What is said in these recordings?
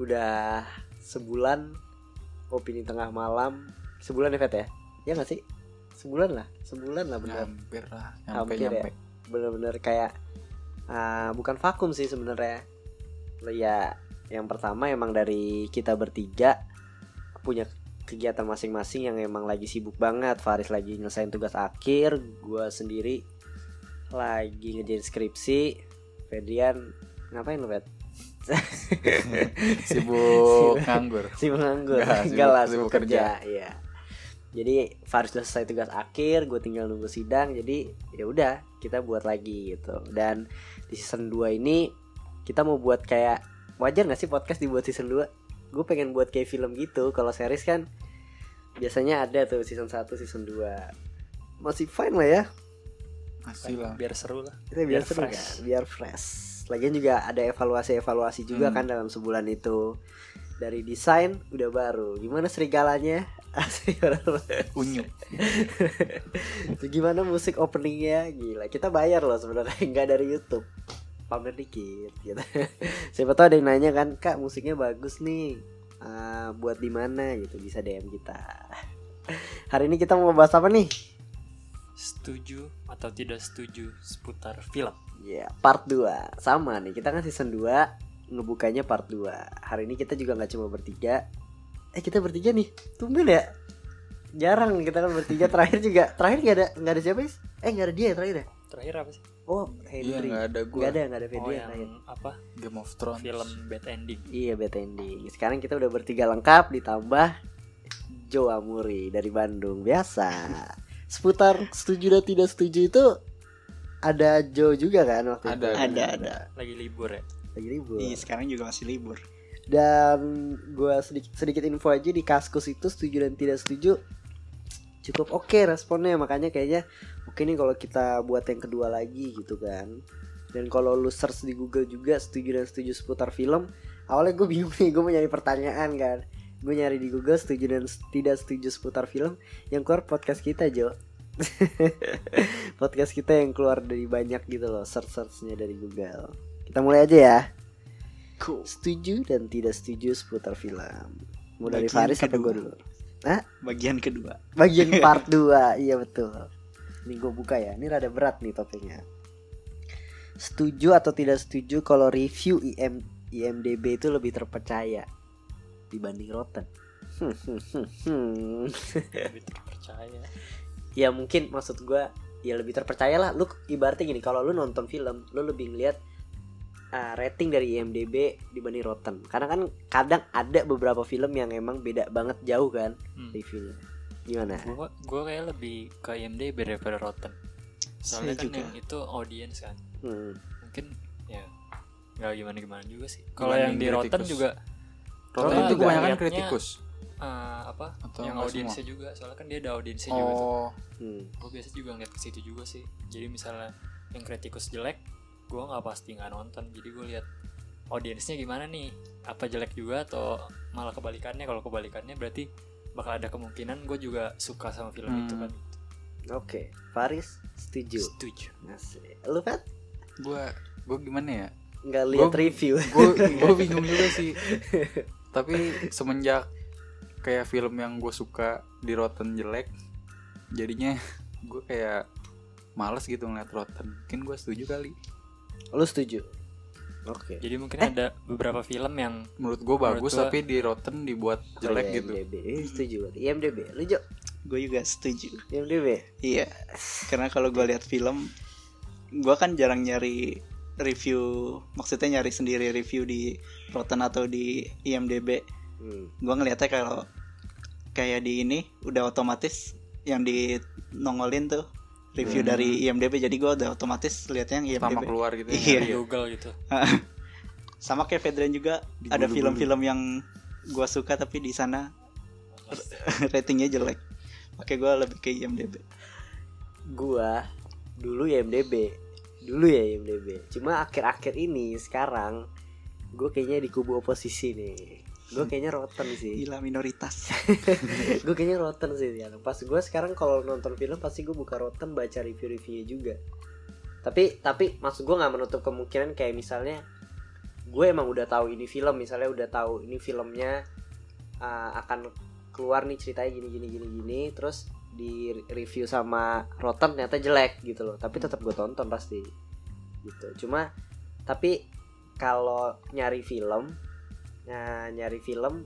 Udah sebulan Opini tengah malam Sebulan ya Fet ya? Ya gak sih? Sebulan lah Sebulan lah bener Hampir lah, Hampir nyampe ya. nyampe. Bener-bener kayak ah, Bukan vakum sih sebenarnya Ya yang pertama emang dari kita bertiga Punya kegiatan masing-masing yang emang lagi sibuk banget Faris lagi nyelesain tugas akhir Gua sendiri lagi ngerjain skripsi Fedrian ngapain lu Fet? Sibuk nganggur. sibuk nganggur. Enggak, enggak lah sibuk- sibuk sibuk kerja. Iya. Jadi Faris udah selesai tugas akhir gue tinggal nunggu sidang jadi ya udah kita buat lagi gitu. Dan di season 2 ini kita mau buat kayak wajar gak sih podcast dibuat season 2 gue pengen buat kayak film gitu. Kalau series kan biasanya ada tuh season 1 season 2 masih fine lah ya. Masih lah. Biar seru lah. Kita biar, Biar seru fresh. kan? Biar fresh lagian juga ada evaluasi-evaluasi juga Hmm. kan dalam sebulan itu. Dari desain udah baru. Gimana serigalanya. Unyu. gimana musik openingnya? Gila kita bayar loh sebenarnya. Nggak dari YouTube. Pamer dikit gitu. Siapa tahu ada yang nanya kan kak musiknya bagus nih. Ah, buat di mana? Gitu bisa DM kita. Hari ini kita mau bahas apa nih Setuju atau tidak setuju seputar film Ya, part 2 Sama nih, kita kan season 2 Ngebukanya part 2 Hari ini kita juga nggak cuma bertiga Eh, kita bertiga nih Tumben ya Jarang kita kan bertiga Terakhir juga Terakhir nggak ada nggak ada siapa sih? Eh, nggak ada dia ya terakhir ya? Terakhir apa sih? Oh, Iya Henry nggak ada gue. Nggak ada, nggak ada Oh Fedrian yang terakhir apa? Game of Thrones. Film Bad Ending Iya, bad ending Sekarang kita udah bertiga lengkap Ditambah Joe Amuri dari Bandung Biasa Seputar setuju dan tidak setuju itu Ada Joe juga kan waktu Ada, itu? ada ada Lagi libur ya Lagi libur iya sekarang juga masih libur Dan gue sedikit, sedikit info aja di Kaskus itu setuju dan tidak setuju cukup oke responnya makanya kayaknya oke nih kalau kita buat yang kedua lagi gitu kan. Dan kalau lu search di Google juga setuju dan setuju seputar film, awalnya gue bingung nih gue mau nyari pertanyaan kan. Gue nyari di Google setuju dan tidak setuju seputar film yang keluar podcast kita Jo. podcast kita yang keluar dari banyak gitu loh search searchnya dari Google. Kita mulai aja ya. Setuju dan tidak setuju seputar film. Mau dari Faris apa kedua. gue dulu? bagian kedua Bagian part 2 Iya betul Ini gue buka ya Ini rada berat nih topiknya Setuju atau tidak setuju Kalau review IM, IMDB itu lebih terpercaya Dibanding Rotten. Lebih terpercaya. Ya mungkin maksud gue Ya lebih terpercaya lah. Lu ibaratnya gini Kalau lu nonton film Lu lebih ngeliat ah, rating dari IMDB dibanding Rotten. Karena kan kadang ada beberapa film yang emang beda banget jauh kan hmm. reviewnya. Gimana? Gue gue kayak lebih ke IMDb daripada Rotten. Soalnya Saya kan juga. yang itu audience kan. Hmm. Mungkin ya nggak gimana-gimana juga sih. Kalau Dibanding yang di Rotten juga Rotten Rotten itu juga kebanyakan kritikus. eh, apa Atau yang audiensnya juga soalnya kan dia ada audiensnya juga tuh Oh, Hmm. gue biasa juga ngeliat ke situ juga sih jadi misalnya yang kritikus jelek gue nggak pasti nggak nonton jadi gue lihat audiensnya gimana nih apa jelek juga atau malah kebalikannya kalau kebalikannya berarti bakal ada kemungkinan gue juga suka sama film Hmm. itu kan Oke, Faris setuju. setuju Asik. Lu Pat gue gue gimana ya? nggak lihat review. Gue gue bingung juga sih. Tapi semenjak kayak film yang gue suka di Rotten jelek, jadinya gue kayak males gitu ngeliat Rotten. Mungkin gue setuju kali. Lu setuju? Oke. jadi mungkin Eh. ada beberapa film yang Menurut gue bagus gua- tapi di Rotten dibuat Oh, jelek iya, gitu. IMDb. Setuju. IMDb. Lu Jo? gue juga setuju IMDb. iya karena kalau gue lihat film gue kan jarang nyari review maksudnya nyari sendiri review di Rotten atau di IMDb Hmm. gue ngeliatnya kalau kayak di ini udah otomatis yang di nongolin tuh review Hmm. dari IMDb jadi gue udah otomatis lihatnya yang IMDb keluar gitu. Iya. ya. Google gitu sama kayak Fedrian juga ada Digulu-gulu. film-film yang gua suka tapi di sana ratingnya jelek Oke gua lebih ke IMDb gua dulu ya IMDb dulu ya IMDb cuma akhir-akhir ini sekarang gue kayaknya di kubu oposisi nih. Gue kayaknya rotten sih. Gila minoritas. Gue kayaknya rotten sih ya pas gue sekarang kalau nonton film pasti gue buka rotten baca review-reviewnya juga. Tapi tapi maksud gue nggak menutup kemungkinan kayak misalnya gue emang udah tahu ini film misalnya udah tahu ini filmnya uh, akan keluar nih ceritanya gini gini gini gini. Terus di review sama rotten ternyata jelek gitu loh. Tapi tetap gue tonton pasti gitu. Cuma tapi kalau nyari film nah, nyari film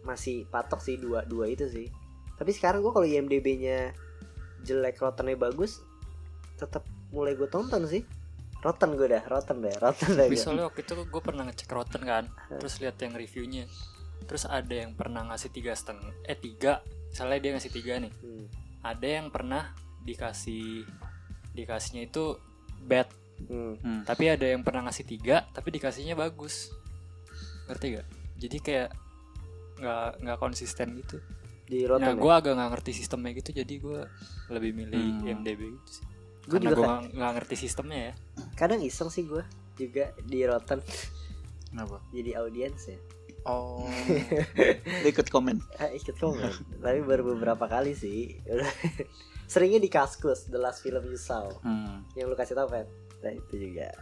masih patok sih dua dua itu sih. Tapi sekarang gue kalau IMDb-nya jelek rottennya bagus tetap mulai gue tonton sih. Rotten gue dah rotten deh rotten deh soalnya waktu itu gue pernah ngecek Rotten kan Terus lihat yang reviewnya. Terus ada yang pernah ngasih tiga setengah Eh tiga. Misalnya dia ngasih tiga nih. Hmm. Ada yang pernah dikasih Dikasihnya itu bad Hmm. Hmm. Tapi ada yang pernah ngasih tiga Tapi dikasihnya bagus Ngerti gak? Jadi kayak nggak nggak konsisten gitu. di Nah rotten ya? gue agak nggak ngerti sistemnya gitu Jadi gue lebih milih Hmm. IMDb gitu sih Gua Karena juga gue kan- nggak- nggak ngerti sistemnya ya kadang iseng sih gue juga di rotten Kenapa? jadi audiens ya Oh. Ikut komen. Ah, ikut komen. Tapi baru beberapa kali sih. Seringnya di kaskus the last film you saw. Hmm. yang lu kasih tau Pet nah itu juga.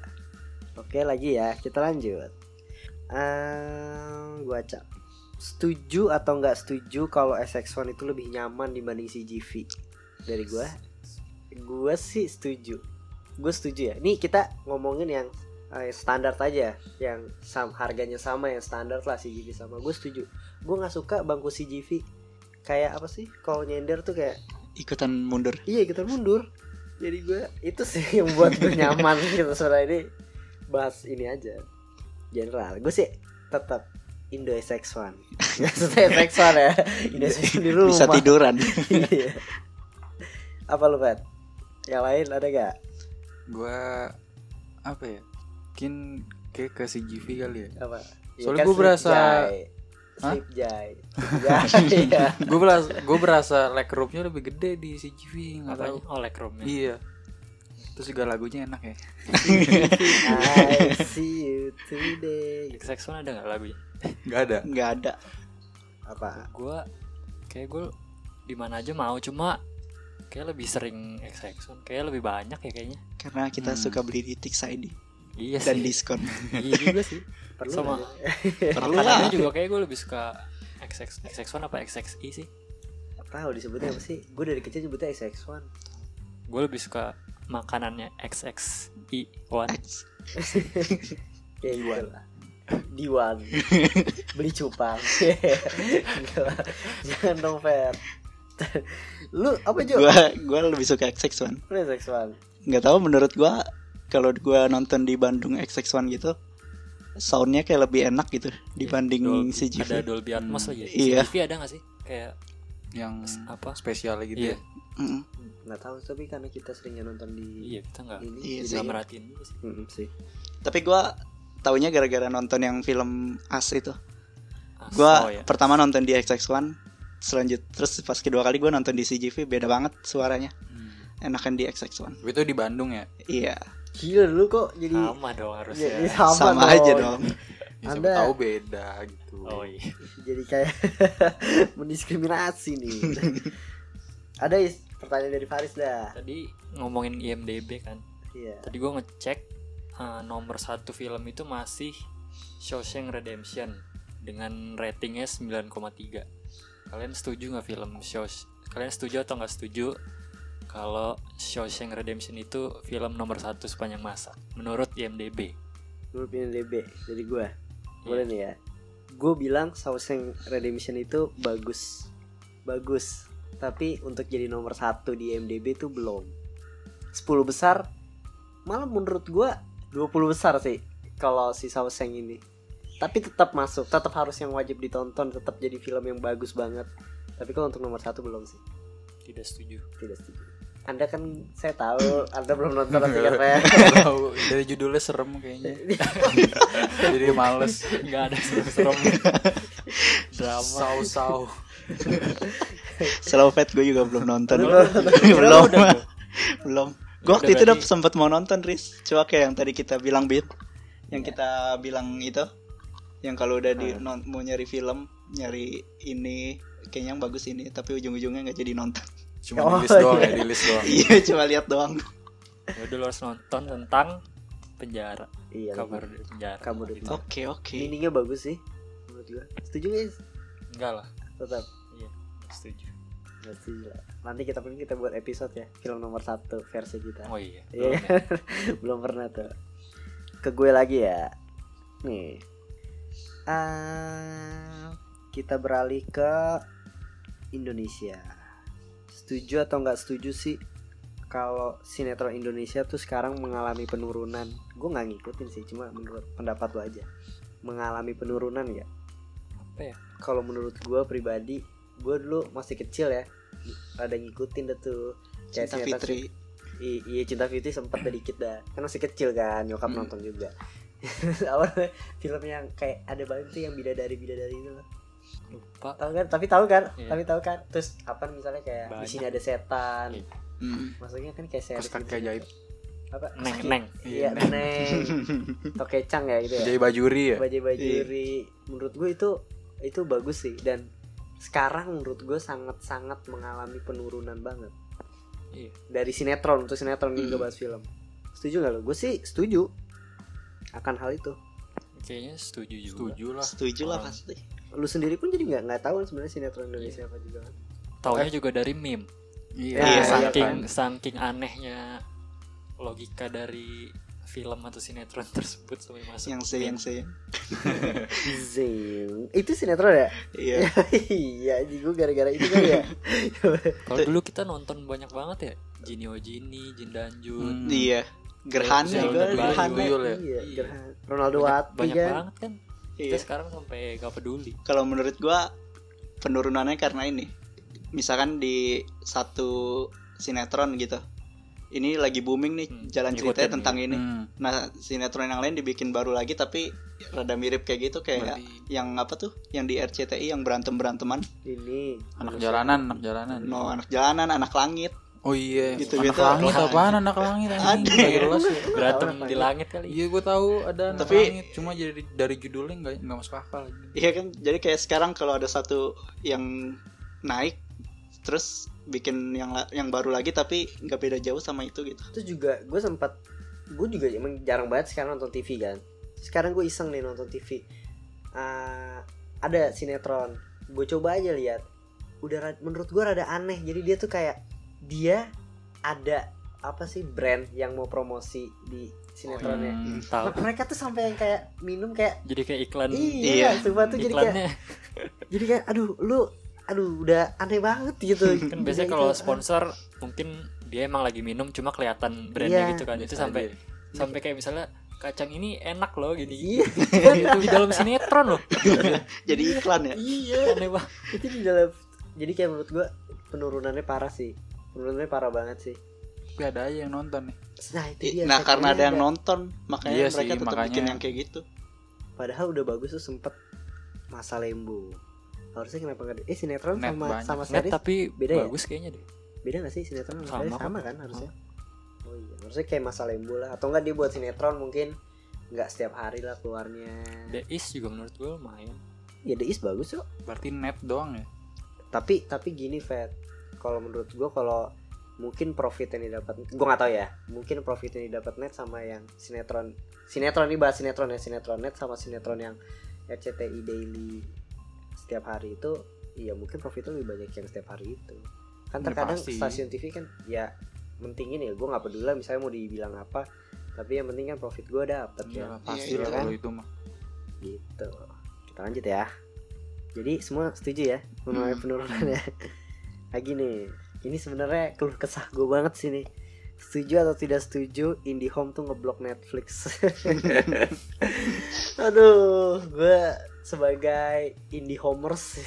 Oke lagi ya. Kita lanjut. Ehm, gua cak. Setuju atau nggak setuju kalau SX1 itu lebih nyaman dibanding CGV dari gua? Gua sih setuju. Gue setuju ya. Nih kita ngomongin yang eh, standar aja. Yang sam harganya sama yang standar lah CGV sama. Gue setuju. Gue nggak suka bangku CGV kayak apa sih? Kalau nyender tuh kayak ikutan mundur. Iya kita mundur. Jadi gue itu sih yang buat gue nyaman gitu Soalnya ini bahas ini aja. General. Gue sih tetap Indo SX1 Maksudnya SX1 ya. Indo SX1 di rumah. Bisa tiduran. Iya. Apa lu Pat? Yang lain ada gak? Gua apa ya? Mungkin kayak ke CGV kali ya. Apa? Ya Soalnya kan gua Slip berasa- Jai. Slip Jai Jai ya. gue berasa gue berasa like roomnya lebih gede di CGV nggak tahu? Oh Lightroom-nya iya terus juga lagunya enak ya I see you today XX1 ada nggak lagunya? nggak ada nggak ada Apa? Gue kayak gue di mana aja mau cuma kayak lebih sering XX1 kayak lebih banyak ya kayaknya. karena kita Hmm. suka beli di Tix ID Iya dan sih. diskon iya juga sih. Perlu Sama perlu lah juga kayak gue lebih suka XX XX1 apa XXI sih? tahu disebutnya apa sih? Gue dari kecil nyebutnya SX1 Gue lebih suka makanannya XXI1. X. Kayak gitu lah Diwan Beli cupang. Jangan dong Fer Lu apa Jo? gua gua lebih suka XX1 Lu SX1 nggak tahu menurut gua kalau gua nonton di Bandung XX1 gitu soundnya kayak lebih enak gitu dibanding Dolby- CGV Ada Dolby Atmos Hmm, lagi. iya. CGV ada gak sih? Kayak yang apa? spesial gitu Iya. ya Mm-mm. Nggak tahu tapi karena kita seringnya nonton di Iya kita nggak ini Iya nggak merhatiin juga sih. Mm-mm sih tapi gua taunya gara-gara nonton yang film As itu gua oh, ya. pertama nonton di XX1 selanjut terus pas kedua kali gua nonton di CGV beda banget suaranya Hmm. enakan di XX1 itu di Bandung ya iya Gila dulu kok jadi sama dong jadi harusnya. sama, sama aja dong ya, siapa Anda- tahu beda gitu Oh iya. Jadi kayak mendiskriminasi nih Ada is pertanyaan dari Faris dah Tadi ngomongin IMDb kan. Iya Tadi gue ngecek eh, nomor satu film itu masih Shawshank Redemption dengan ratingnya 9,3. Kalian setuju nggak film Shaws? Kalian setuju atau nggak setuju kalau Shawshank Redemption itu film nomor satu sepanjang masa menurut IMDb? Menurut IMDb dari gue Iya. Boleh nih ya? Gue bilang Shawshank Redemption itu bagus. Bagus. Tapi untuk jadi nomor satu di IMDb itu belum. 10 besar Malah menurut gue 20 besar sih Kalau si Shawshank ini. Tapi tetap masuk Tetap harus yang wajib ditonton Tetap jadi film yang bagus banget. Tapi kalau untuk nomor satu belum sih. Tidak setuju. Tidak setuju anda kan saya tahu anda belum nonton tapi kan Tahu dari judulnya serem kayaknya. Jadi males. nggak ada serem drama Sau-sau. Slow Fat gue juga belum nonton. Belum belum. Gue waktu itu udah sempet mau nonton, Riz. Coba kayak yang tadi kita bilang, Bit. Yang kita bilang itu. Yang kalau udah di non- mau nyari film, nyari ini kayaknya yang bagus ini, tapi ujung-ujungnya nggak jadi nonton. Cuma Oh, di list doang iya. ya, di list doang. Iya, cuma lihat doang. ya udah lo harus nonton tentang penjara iya kabar dari penjara Kabar dari Gitu. Oke, oke. meaningnya bagus sih menurut gua setuju guys enggak lah tetap iya setuju setuju lah. nanti kita pengen kita buat episode ya film nomor satu versi kita oh iya Iya belum ya. belum pernah tuh. Ke gue lagi ya. Nih. Ah, kita beralih ke Indonesia. Setuju atau nggak setuju sih kalau sinetron Indonesia tuh sekarang mengalami penurunan? Gue nggak ngikutin sih, cuma menurut pendapat lo aja. Mengalami penurunan ya? apa ya Kalau menurut gue pribadi, gue dulu masih kecil ya, ada ngikutin dah tuh. Kayak Cinta sinetron- Fitri. I- iya cinta Fitri sempet ada dikit dah kan masih kecil kan nyokap Hmm. nonton juga awalnya film yang kayak ada banget tuh yang bidadari bidadari itu loh lupa tahu kan tapi tahu kan Iya. tapi tahu kan terus apa misalnya kayak di Banyak. sini ada setan Iya. Hmm. maksudnya kan kayak series Terus gitu. ajaib. apa neng neng iya Neng. neng tokecang ya gitu ya Jadi bajuri ya. baju bajuri menurut gue itu itu bagus sih dan sekarang menurut gue sangat sangat mengalami penurunan banget iya dari sinetron untuk sinetron Hmm. juga bahas film setuju nggak lo gue sih setuju akan hal itu kayaknya setuju juga Setuju lah. Setuju lah pasti. Lu sendiri pun jadi nggak nggak tahu kan sebenarnya sinetron Indonesia apa juga kan taunya juga dari meme Iya. Iya, Iya, iya saking kan. saking anehnya logika dari film atau sinetron tersebut sampai masuk Yang se, yang se. Zing itu sinetron ya Iya. iya jadi gue gara-gara itu kan ya kalau dulu kita nonton banyak banget ya Jinio Jini Jin Danjun Hmm. Iya. Gerhana Iya. Gerhana. Ya? iya Iya. Gerhana. Ronaldo banyak, Wati banyak kan banget kan kita Iya. sekarang sampai gak peduli Kalau menurut gua penurunannya karena ini. Misalkan di satu sinetron gitu. Ini lagi booming nih Hmm, jalan ceritanya tentang ini. Hmm. Nah, sinetron yang lain dibikin baru lagi tapi rada mirip kayak gitu kayak Berarti yang apa tuh? Yang di RCTI yang berantem-beranteman. ini anak jalanan, anak jalanan. No, anak jalanan, anak langit. Oh iya, Gitu-gitu. anak langit apaan anak langit anjing? Ada. Nggak jelas ya. berantem di langit kali Iya gue tahu ada anak Tapi- langit, cuma jadi dari judulnya nggak nggak masuk akal. Iya kan? Jadi kayak sekarang kalau ada satu yang naik terus bikin yang yang baru lagi tapi nggak beda jauh sama itu gitu. terus juga gue sempat gue juga emang jarang banget sekarang nonton TV kan sekarang gue iseng nih nonton TV Ah, ada sinetron gue coba aja lihat udah menurut gue rada aneh jadi dia tuh kayak dia ada apa sih brand yang mau promosi di sinetronnya? Hmm. tahu. Mereka tuh sampai yang kayak minum kayak jadi kayak iklan. Iya, Iya. tuh jadi kayak jadi kayak aduh lu aduh udah aneh banget gitu. Kan biasanya kalau kayak, sponsor mungkin dia emang lagi minum cuma kelihatan brandnya Iya. gitu kan. Itu sampai aja. sampai kayak misalnya kacang ini enak loh gini. Iya. Itu di dalam sinetron loh. Jadi iklan ya. iya. Aneh banget. Itu di dalam jadi kayak menurut gua penurunannya parah sih penurunannya parah banget sih. Tapi ada aja yang nonton nih. nah itu dia Nah, karena ada yang nonton, makanya Iya mereka sih, tetap makanya. bikin yang kayak gitu. padahal udah bagus tuh sempet masa lembu. Harusnya kenapa nggak ada- eh sinetron Net sama banyak. sama Net series? tapi beda ya? bagus kayaknya deh. Beda gak sih sinetron? Sama. Sama sama kan harusnya? Oh iya harusnya kayak masa lembu lah. Atau enggak dia buat sinetron mungkin nggak setiap hari lah keluarnya. The Is juga menurut gue lumayan. Ya The Is bagus kok. Berarti net doang ya. tapi tapi gini Fat kalau menurut gua kalau mungkin profit yang didapat gua nggak tahu ya mungkin profit yang didapat net sama yang sinetron sinetron ini bahas sinetron ya sinetron net sama sinetron yang RCTI daily setiap hari itu iya mungkin profitnya lebih banyak yang setiap hari itu kan Ya, terkadang pasti. stasiun TV kan ya mentingin ya gua nggak peduli lah misalnya mau dibilang apa tapi yang penting kan profit gua dapet Iya, ya pasti iya lah kan? kalau itu mah. gitu kita lanjut ya jadi semua setuju ya mengenai Hmm. penurunan ya lagi nih ini sebenarnya keluh kesah gue banget sih nih. Setuju atau tidak setuju IndiHome tuh ngeblok Netflix. Aduh gue sebagai indie homers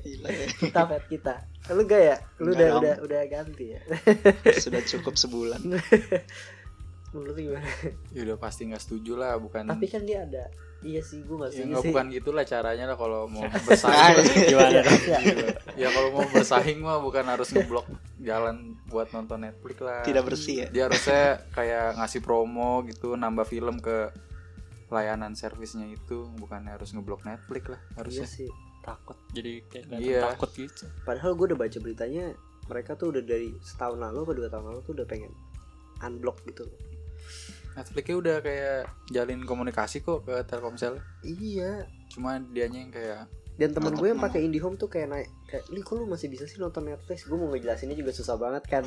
Gila ya. kita pet kita. Lu gak ya? Lu udah udah udah ganti ya? Sudah cukup sebulan. menurut lu gimana? Ya udah pasti nggak setuju lah bukan tapi kan dia ada iya sih gue gak ya setuju nggak sih. bukan gitulah caranya lah kalau mau bersaing. Gimana? Ya, ya kalau mau bersaing mah bukan harus ngeblok jalan buat nonton Netflix lah. Tidak bersih ya. dia harusnya kayak ngasih promo gitu nambah film ke layanan servisnya itu. Bukan harus ngeblok Netflix lah iya harusnya sih takut. Jadi kayak Iya. takut gitu. Padahal gue udah baca beritanya mereka tuh udah dari setahun lalu atau dua tahun lalu tuh udah pengen unblock gitu Netflixnya udah kayak jalin komunikasi kok ke Telkomsel. Iya. Cuma dianya yang kayak dan temen gue yang pakai IndiHome tuh kayak naik kayak li kok lu masih bisa sih nonton Netflix? Gue mau ngejelasinnya juga susah banget kan.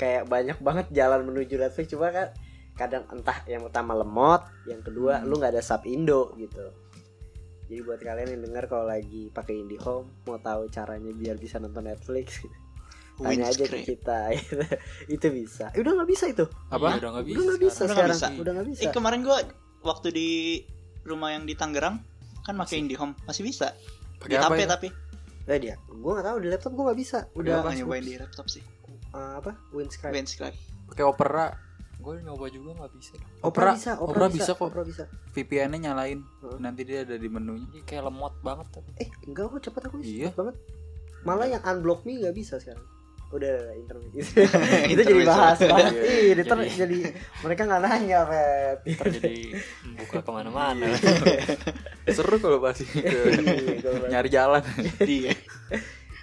Kayak banyak banget jalan menuju Netflix. Cuma kan kadang entah yang pertama lemot yang kedua Hmm. lu nggak ada sub Indo gitu. Jadi buat kalian yang dengar kalau lagi pakai IndiHome mau tahu caranya biar bisa nonton Netflix tanya aja ke kita itu bisa Eh, udah nggak bisa itu apa Iya, udah nggak bisa udah nggak bisa Udah nggak sekarang bisa. udah nggak bisa Eh kemarin gua waktu di rumah yang di Tangerang kan pakai IndiHome masih bisa. Di pakai apa HP itu? tapi eh dia gue nggak tahu di laptop gue nggak bisa udah udah nyobain di laptop sih. eh, apa Windscribe Windscreen. pakai Opera gue nyoba juga nggak bisa. Opera Opera- bisa, Opera Opera, bisa bisa, kok. Opera bisa. VPN-nya nyalain Heeh. nanti dia ada di menunya kayak lemot banget tapi Eh, enggak kok cepet aku Iya. cepet banget. Malah yang unblock me nggak bisa sekarang. Udah internet. itu jadi bahas banget. Iya. Ih, ntar Jadi- jadi mereka nggak nanya, Pet. terjadi buka ke mana-mana seru kalau Iya, bahas. nyari jalan Iya.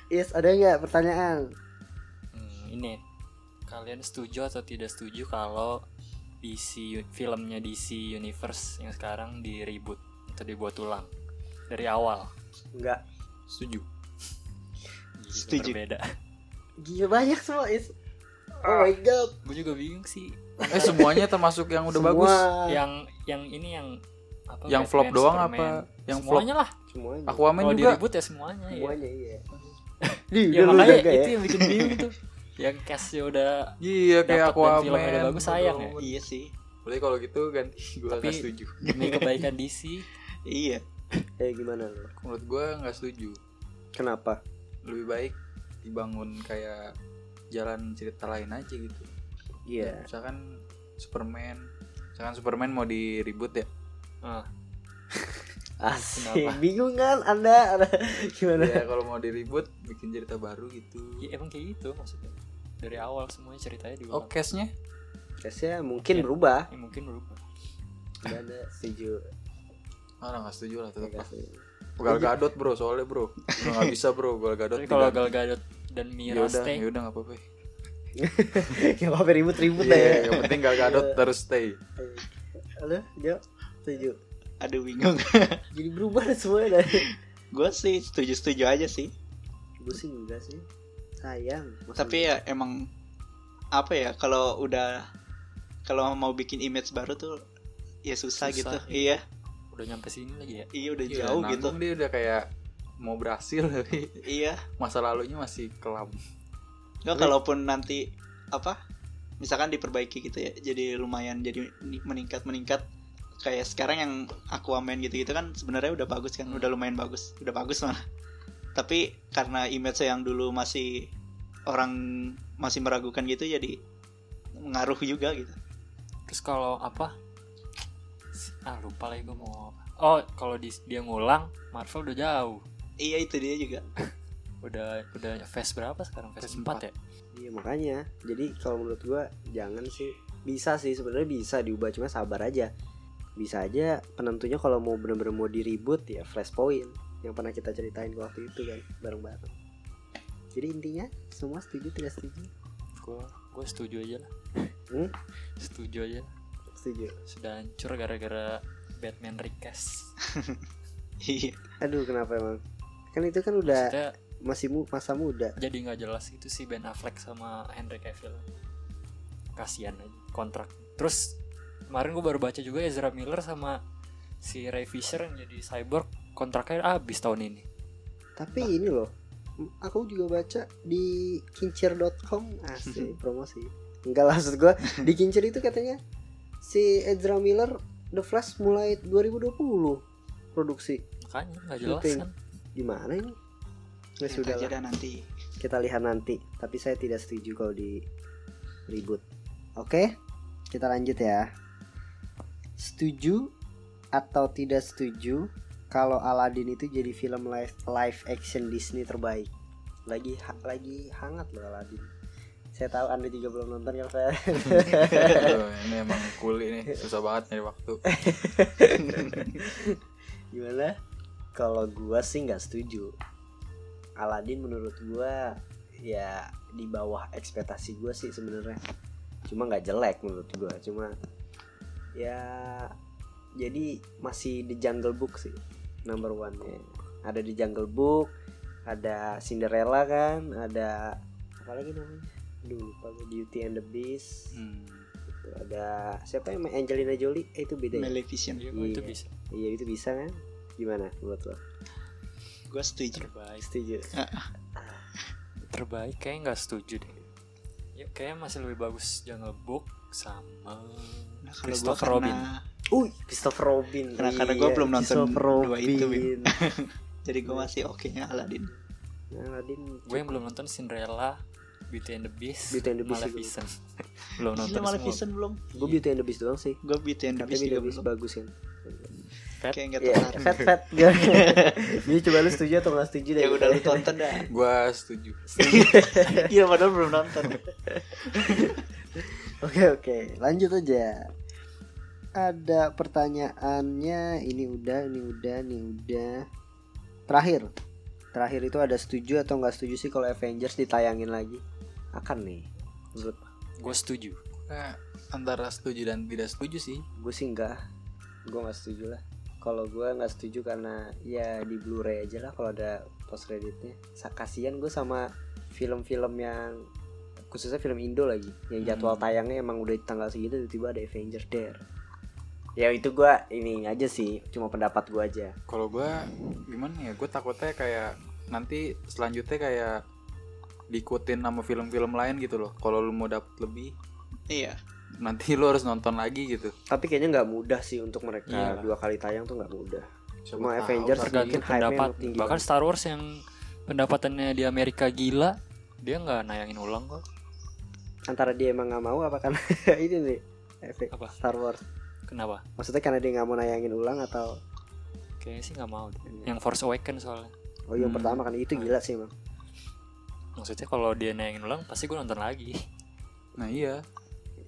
Yes, ada nggak pertanyaan? Hmm, ini kalian setuju atau tidak setuju kalau DC filmnya DC Universe yang sekarang di reboot atau dibuat ulang dari awal Enggak. setuju Setuju. berbeda Gila banyak semua, Is. Oh my god. gue juga bingung sih eh semuanya termasuk yang udah Semua. bagus yang yang ini yang apa yang Batman, flop doang Superman. apa yang flop semuanya lah semuanya. Aquaman kalau di juga reboot ya semuanya ya semuanya iya. ya Dia lu makanya jaga itu ya. yang bikin bingung tuh yang castnya udah iya kayak Dapet dan filmnya Aquaman udah bagus, sayang ya. Iya sih. Berarti kalau gitu ganti gue Tapi- nggak setuju demi kebaikan DC Iya. Eh gimana lu? menurut gue nggak setuju Kenapa? lebih baik dibangun kayak jalan cerita lain aja gitu Iya. misalkan Superman misalkan Superman mau di reboot ya ah, Asik. Kenapa? Bingung kan Anda? Ada gimana? ya kalau mau di reboot bikin cerita baru gitu ya emang kayak gitu maksudnya dari awal semuanya ceritanya di oh case-nya Case-nya mungkin Iya. berubah. ya, mungkin berubah Enggak ada setuju. ah nggak setuju lah tetap setuju. Gal Gadot bro soalnya bro nggak bisa bro Gal Gadot kalau. Gal Gadot dan ya Mira udah stay ya udah nggak apa-apa Yang apa ribut-ribut Iya, ya. yang penting Gal Gadot terus stay Halo, Jo. Setuju. Aduh bingung. Jadi berubah semua dari gue sih setuju-setuju aja sih. gue sih enggak sih. Sayang. Tapi ya emang apa ya kalau udah kalau mau bikin image baru tuh ya susah, Susah, gitu. iya. Iya. Udah nyampe sini lagi ya? Iya udah Iya, jauh gitu. dia udah kayak mau berhasil tapi Iya. masa lalunya masih kelam. Nggak, kalaupun nanti apa misalkan diperbaiki gitu ya jadi lumayan jadi meningkat meningkat kayak sekarang yang Aquaman gitu gitu kan sebenarnya udah bagus kan udah lumayan bagus udah bagus malah. Tapi karena image yang dulu masih orang masih meragukan gitu jadi mengaruh juga gitu. Terus kalau apa ah lupa lagi gue mau apa oh kalau di- dia ngulang Marvel udah jauh iya itu dia juga udah udah phase berapa sekarang phase Phase 4 ya Iya makanya. Jadi kalau menurut gua jangan sih. Bisa sih sebenarnya bisa diubah cuma sabar aja. Bisa aja penentunya kalau mau bener-bener mau di reboot ya flashpoint yang pernah kita ceritain waktu itu kan bareng-bareng. Jadi intinya semua setuju tidak setuju? gue gue setuju aja lah Hmm? setuju aja Setuju. sudah hancur gara-gara Batman recast iya Aduh kenapa emang? Kan itu kan udah Maksudnya masih mu masa muda. jadi nggak jelas itu sih Ben Affleck sama Henry Cavill kasihan aja kontrak terus kemarin gue baru baca juga Ezra Miller sama si Ray Fisher yang jadi cyborg kontraknya habis tahun ini Tapi ini loh, aku juga baca di kincir.com asik promosi. Enggak lah maksud gue di kincir itu katanya si Ezra Miller The Flash mulai 2020 produksi. makanya nggak jelas Syuting. kan? Gimana ini? Ya Lihat sudah aja nanti. Kita lihat nanti. Tapi saya tidak setuju kalau di ribut oke kita lanjut ya. Setuju atau tidak setuju kalau Aladdin itu jadi film live live action Disney terbaik? Lagi ha- lagi hangat loh Aladdin saya tahu anda juga belum nonton kan saya Aduh, ini emang cool ini. Susah banget nyari waktu. Gimana? Kalau gua sih nggak setuju. Aladdin menurut gua ya di bawah ekspektasi gua sih sebenarnya. Cuma nggak jelek menurut gua. Cuma ya jadi masih di Jungle Book sih number one nya ada di Jungle Book ada Cinderella kan ada apa lagi namanya Aduh, lupa Beauty and the Beast. Hmm. Gitu. ada siapa yang main Angelina Jolie? Eh itu beda ya? Maleficent. Iya, kok itu Iya. bisa. Iya itu bisa kan? Gimana buat lo? Gue setuju. Terbaik. Setuju. Terbaik kayaknya nggak setuju deh. Ya kayaknya masih lebih bagus Jungle Book sama nah, kalau gue Christopher karena Robin. Uy, Christopher Robin. Karena- karena gua belum nonton Christopher dua itu, Robin. jadi gue masih oke nya Aladdin. Nah, Aladdin gue yang belum nonton Cinderella Beauty and the Beast Beauty and the Beast Maleficent belum Gila nonton semua Maleficent belum gue Beauty and the Beast doang sih. gue Beauty and the Tapi Beast juga belum bagus kan. Fat kayak nggak Iya, tertarik fat fat. Jadi coba lu setuju atau nggak setuju deh. ya udah lu tonton dah Gua setuju. iya padahal belum nonton Oke oke, lanjut aja. Ada pertanyaannya, ini udah, ini udah, ini udah. Terakhir, terakhir itu ada setuju atau nggak setuju sih kalau Avengers ditayangin lagi? Akan nih, menurut gue setuju Nah, antara setuju dan tidak setuju sih. gue sih enggak gue nggak setuju lah kalau gue nggak setuju karena ya di Blu-ray aja lah kalau ada post creditnya kasian gue sama film-film yang khususnya film Indo lagi yang jadwal Hmm. tayangnya emang udah di tanggal segitu tiba-tiba ada Avengers there ya itu gue ini aja sih cuma pendapat gue aja Kalau gua gimana ya? Gue takutnya kayak nanti selanjutnya kayak diikutin sama film-film lain gitu loh. Kalau lu mau dapet lebih, iya nanti lu harus nonton lagi gitu. tapi kayaknya nggak mudah sih untuk mereka Iya. dua kali tayang tuh nggak mudah Cuma tahu Avengers mungkin pendapat tinggi bahkan banget. Star Wars yang pendapatannya di Amerika gila dia nggak nayangin ulang kok antara dia emang nggak mau apa karena ini nih efek Apa? Star Wars kenapa maksudnya karena dia nggak mau nayangin ulang atau kayaknya sih nggak mau deh. Yang Force Awakens soalnya Oh yang Hmm. pertama kan itu gila sih emang. Maksudnya kalau dia nayangin ulang pasti gue nonton lagi Nah iya.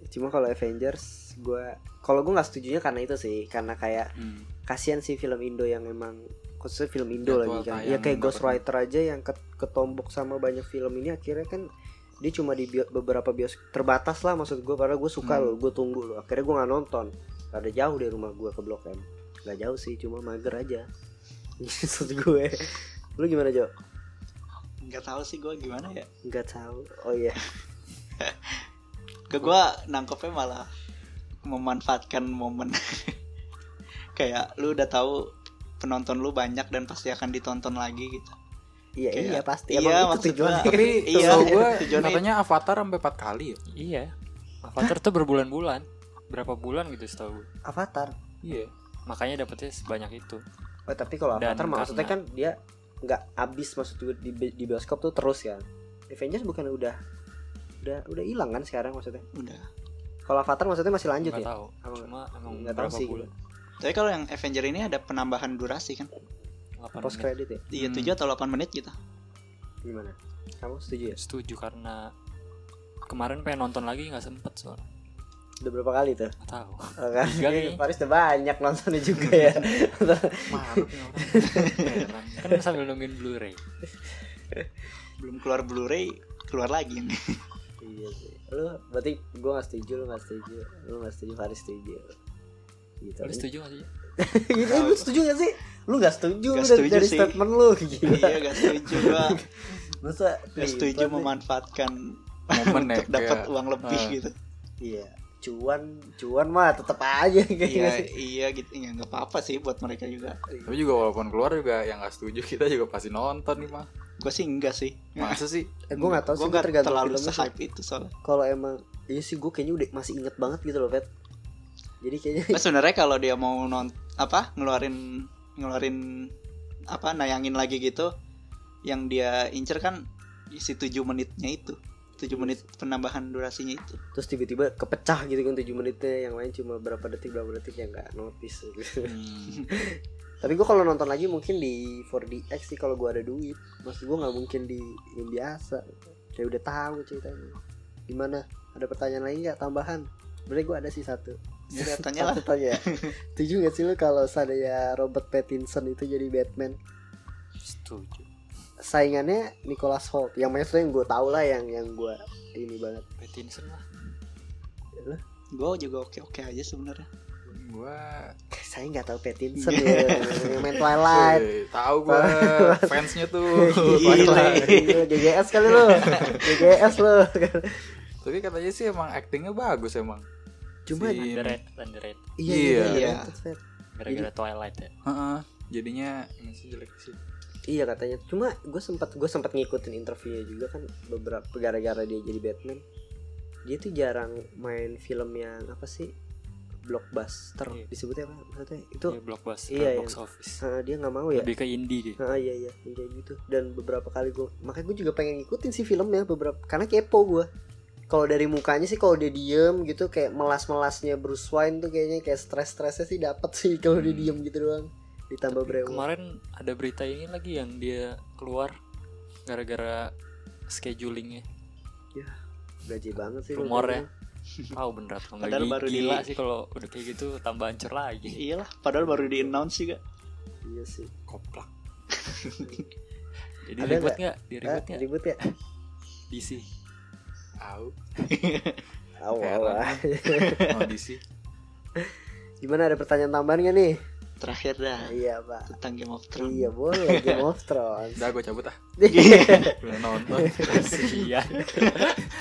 Cuma kalau Avengers gue kalau gue nggak setujunya karena itu sih karena kayak Hmm. kasihan sih film Indo yang emang khususnya film Indo Jadwal lagi kan. Ya kayak Ghost. Rider aja yang ket- ketombok sama banyak film ini akhirnya kan dia cuma di bio- beberapa bios terbatas lah maksud gue karena gue suka Hmm. loh gue tunggu loh akhirnya gue nggak nonton ada jauh dari rumah gue ke Blok M nggak jauh sih cuma mager aja maksud gue lu gimana Jo nggak tahu sih gue gimana ya. Nggak tahu. Oh iya. Ke gue nangkepnya malah memanfaatkan momen. Kayak lu udah tahu penonton lu banyak dan pasti akan ditonton lagi gitu. Iya Kayak- iya pasti. iya, emang itu maksud tujuannya. gua. Tapi Iya, gue katanya Avatar sampai 4 kali ya. iya. Avatar tuh berbulan-bulan. Berapa bulan gitu setahu gue Avatar? Iya. makanya dapetnya sebanyak itu. Oh tapi kalau Dan Avatar maksudnya kan dia nggak abis maksud gue di, di bioskop tuh terus kan. Avengers bukan udah udah udah hilang kan sekarang maksudnya. udah Kalau Avatar maksudnya masih lanjut nggak ya. tahu Apa cuma emang nggak tahu sih. bulan tapi kalau yang Avenger ini ada penambahan durasi kan 8 Post menit. credit ya. iya Hmm. 7 atau 8 menit gitu Gimana? Kamu setuju ya? setuju karena kemarin pengen nonton lagi nggak sempet soalnya Udah berapa kali tuh? nggak tahu Oh, kan? Kali. Paris udah banyak nontonnya juga ya. Maruk nih orang. Heran. kan sambil nungguin Blu-ray belum keluar Blu-ray keluar lagi ini iya sih. Lu berarti gue gak setuju, lu gak setuju. Lu gak setuju, Faris setuju. Gitu. lu setuju gak sih Gitu, lu setuju gak sih? Lu gak setuju dari, setuju dari sih. statement lu gila. iya gak setuju gua Masa gak setuju nih? memanfaatkan Momen ya, untuk dapat uang lebih ah. gitu Iya, cuan, cuan mah tetap aja iya kayaknya sih. iya gitu ya nggak apa-apa sih buat mereka juga Tapi juga walaupun keluar juga yang nggak setuju kita juga pasti nonton nih mah. gue sih enggak sih Masa sih? Eh, gue gak tau gue sih, gue nggak tergantung terlalu se-hype itu soalnya Kalau emang, iya sih gue kayaknya udah masih inget banget gitu loh, Pet. Jadi kayaknya Nah, sebenarnya kalau dia mau non apa ngeluarin ngeluarin apa nayangin lagi gitu yang dia incer kan si 7 menitnya itu 7 menit penambahan durasinya itu. Terus tiba-tiba kepecah gitu kan 7 menitnya yang lain cuma berapa detik berapa detik yang nggak notice gitu. Hmm. tapi gue kalau nonton lagi mungkin di 4DX sih kalau gue ada duit. Maksud gue nggak mungkin di yang biasa. Kayak udah tahu ceritanya. Gimana? Ada pertanyaan lagi nggak? Tambahan? Sebenernya gue ada sih satu. Ya, tanya lah. Tanya. Setuju gak sih lu kalau saya Robert Pattinson itu jadi Batman? Setuju. Saingannya Nicholas Holt Yang maksudnya yang gue tau lah yang yang gue ini banget Pattinson lah. gue juga oke oke aja sebenarnya Gua Saya nggak tahu Pattinson ya Yang main Twilight Eh, tahu gua fansnya tuh. Twilight GGS kali lu GGS lu Tapi katanya sih emang aktingnya bagus emang. Cuma Si- Underrated, underrated. Iya Iya. iya, Iya. iya. Gara-gara Twilight ya. Heeh. Jadinya masih jelek sih. Iya katanya. Cuma gue sempat gue sempat ngikutin interviewnya juga kan beberapa gara-gara dia jadi Batman. Dia tuh jarang main film yang apa sih blockbuster Iya. disebutnya apa maksudnya itu Iya, blockbuster, Iya, box yang- office. eh, dia nggak mau ya Lebih ke indie dia. Ah iya iya kayak gitu dan beberapa kali gue makanya gue juga pengen ngikutin sih filmnya beberapa karena kepo gue kalau dari mukanya sih kalau dia diem gitu kayak melas-melasnya Bruce Wayne tuh kayaknya kayak stres-stresnya sih dapat sih kalau dia Hmm. diem gitu doang ditambah brewok Kemarin ada berita ini lagi yang dia keluar gara-gara schedulingnya. gaji banget sih Rumor lu ya. Tahu bener atau enggak Padahal baru di- gila sih kalau udah kayak gitu tambah hancur lagi. iyalah padahal baru di announce sih gak iya sih Koplak. Jadi Ada ribet nggak? Di Ah, ribet nggak? ribut ya DC. Tahu. awal Heran. Oh, DC. gimana ada pertanyaan tambahan gak nih terakhir dah iya pak tentang Game of Thrones iya boleh Game of Thrones Udah gue cabut ah. Udah nonton. Iya.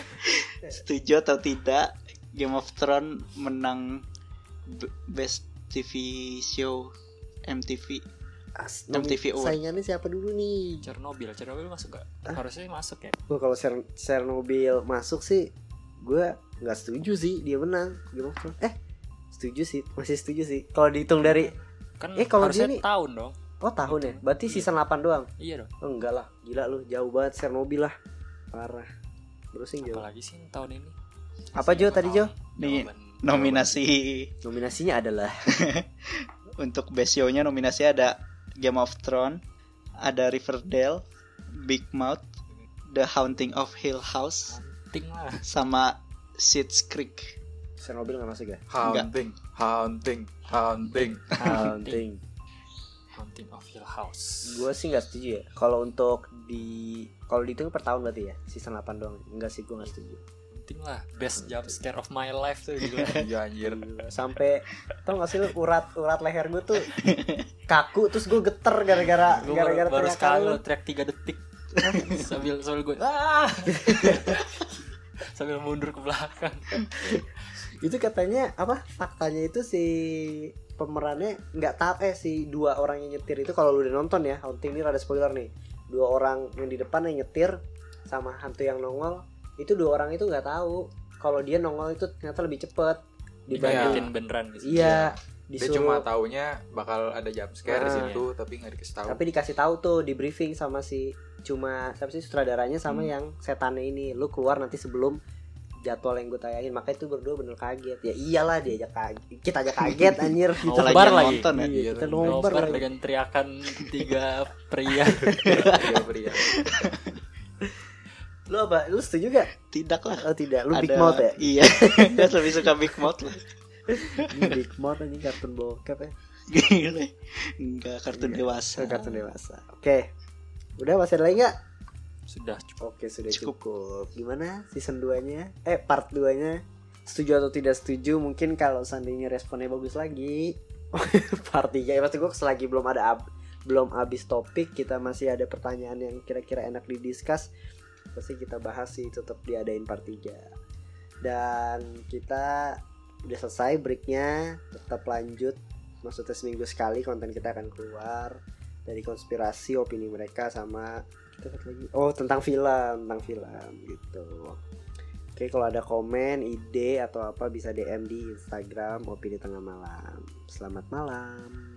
setuju atau tidak Game of Thrones menang best TV show MTV As- MTV Award. saingannya siapa dulu nih Chernobyl, Chernobyl masuk gak? Ah. Harusnya masuk ya. Gua kalau Cher- Chernobyl masuk sih gue nggak setuju sih dia menang Game of Thrones eh setuju sih masih setuju sih kalau dihitung dari Kan Eh, kalau harusnya dia nih- tahun dong. oh tahun ya? Berarti season 8 doang? Iya dong. oh, enggak lah gila lu jauh banget Chernobyl lah. Parah. Browsing jauh Apalagi sih tahun ini. apa Jo tadi Jo? Nih, nominasi. Nominasinya adalah? Untuk best show-nya nominasi ada Game of Thrones ada Riverdale Big Mouth The Haunting of Hill House lah. sama Schitt's Creek Chernobyl nggak masuk ya Haunting, haunting, haunting. Haunting Haunting of Hill House. gue sih nggak setuju ya kalau untuk di kalau dihitung per tahun berarti ya season 8 doang enggak sih gue nggak setuju Ting lah. Best jump scare of my life tuh gila. Iya anjir. Sampai tau gak sih lu urat urat leher gue tuh kaku terus gue geter gara-gara gara-gara baru, baru teriakan sekali lu. teriak 3 detik. sambil sambil gue ah sambil mundur ke belakang itu katanya apa faktanya itu si pemerannya nggak tahu eh si dua orang yang nyetir itu kalau lu udah nonton ya haunting ini rada spoiler nih dua orang yang di depan yang nyetir sama hantu yang nongol itu dua orang itu nggak tahu kalau dia nongol itu ternyata lebih cepet dibanding beneran gitu iya Dia disuruh cuma taunya bakal ada jump scare di Ah. situ tapi nggak dikasih tahu. tapi dikasih tahu tuh di briefing sama si cuma siapa sih sutradaranya sama Hmm. yang setannya ini lu keluar nanti sebelum jadwal yang gue tayangin makanya itu berdua bener kaget. Ya iyalah dia aja kaget kita aja kaget anjir. Gitu lagi Nobar lagi. nonton ya? Iya, kita nobar dengan teriakan tiga pria. Iya, pria. lu apa? Lu setuju gak? Tidak lah. Oh tidak. Lu big Ada- mouth ya? iya. Dia lebih suka Big Mouth lah. Ini big mouth ini kartun bokep ya? Gila. enggak kartun Iya. dewasa. Kartun dewasa. Oke. Udah masih ada lagi gak sudah cukup. Oke sudah Cukup. cukup. Gimana season 2 nya Eh part 2 nya Setuju atau tidak setuju? Mungkin kalau seandainya responnya bagus lagi Part 3 ya Pasti gue selagi belum ada ab- Belum habis topik Kita masih ada pertanyaan yang kira-kira enak didiskus Pasti kita bahas sih Tetap diadain part 3 Dan kita Udah selesai breaknya Tetap lanjut. Maksudnya seminggu sekali konten kita akan keluar Dari konspirasi opini mereka sama satu lagi. Oh tentang film tentang film gitu. Oke kalau ada komen ide atau apa bisa dm di instagram opini tengah malam. Selamat malam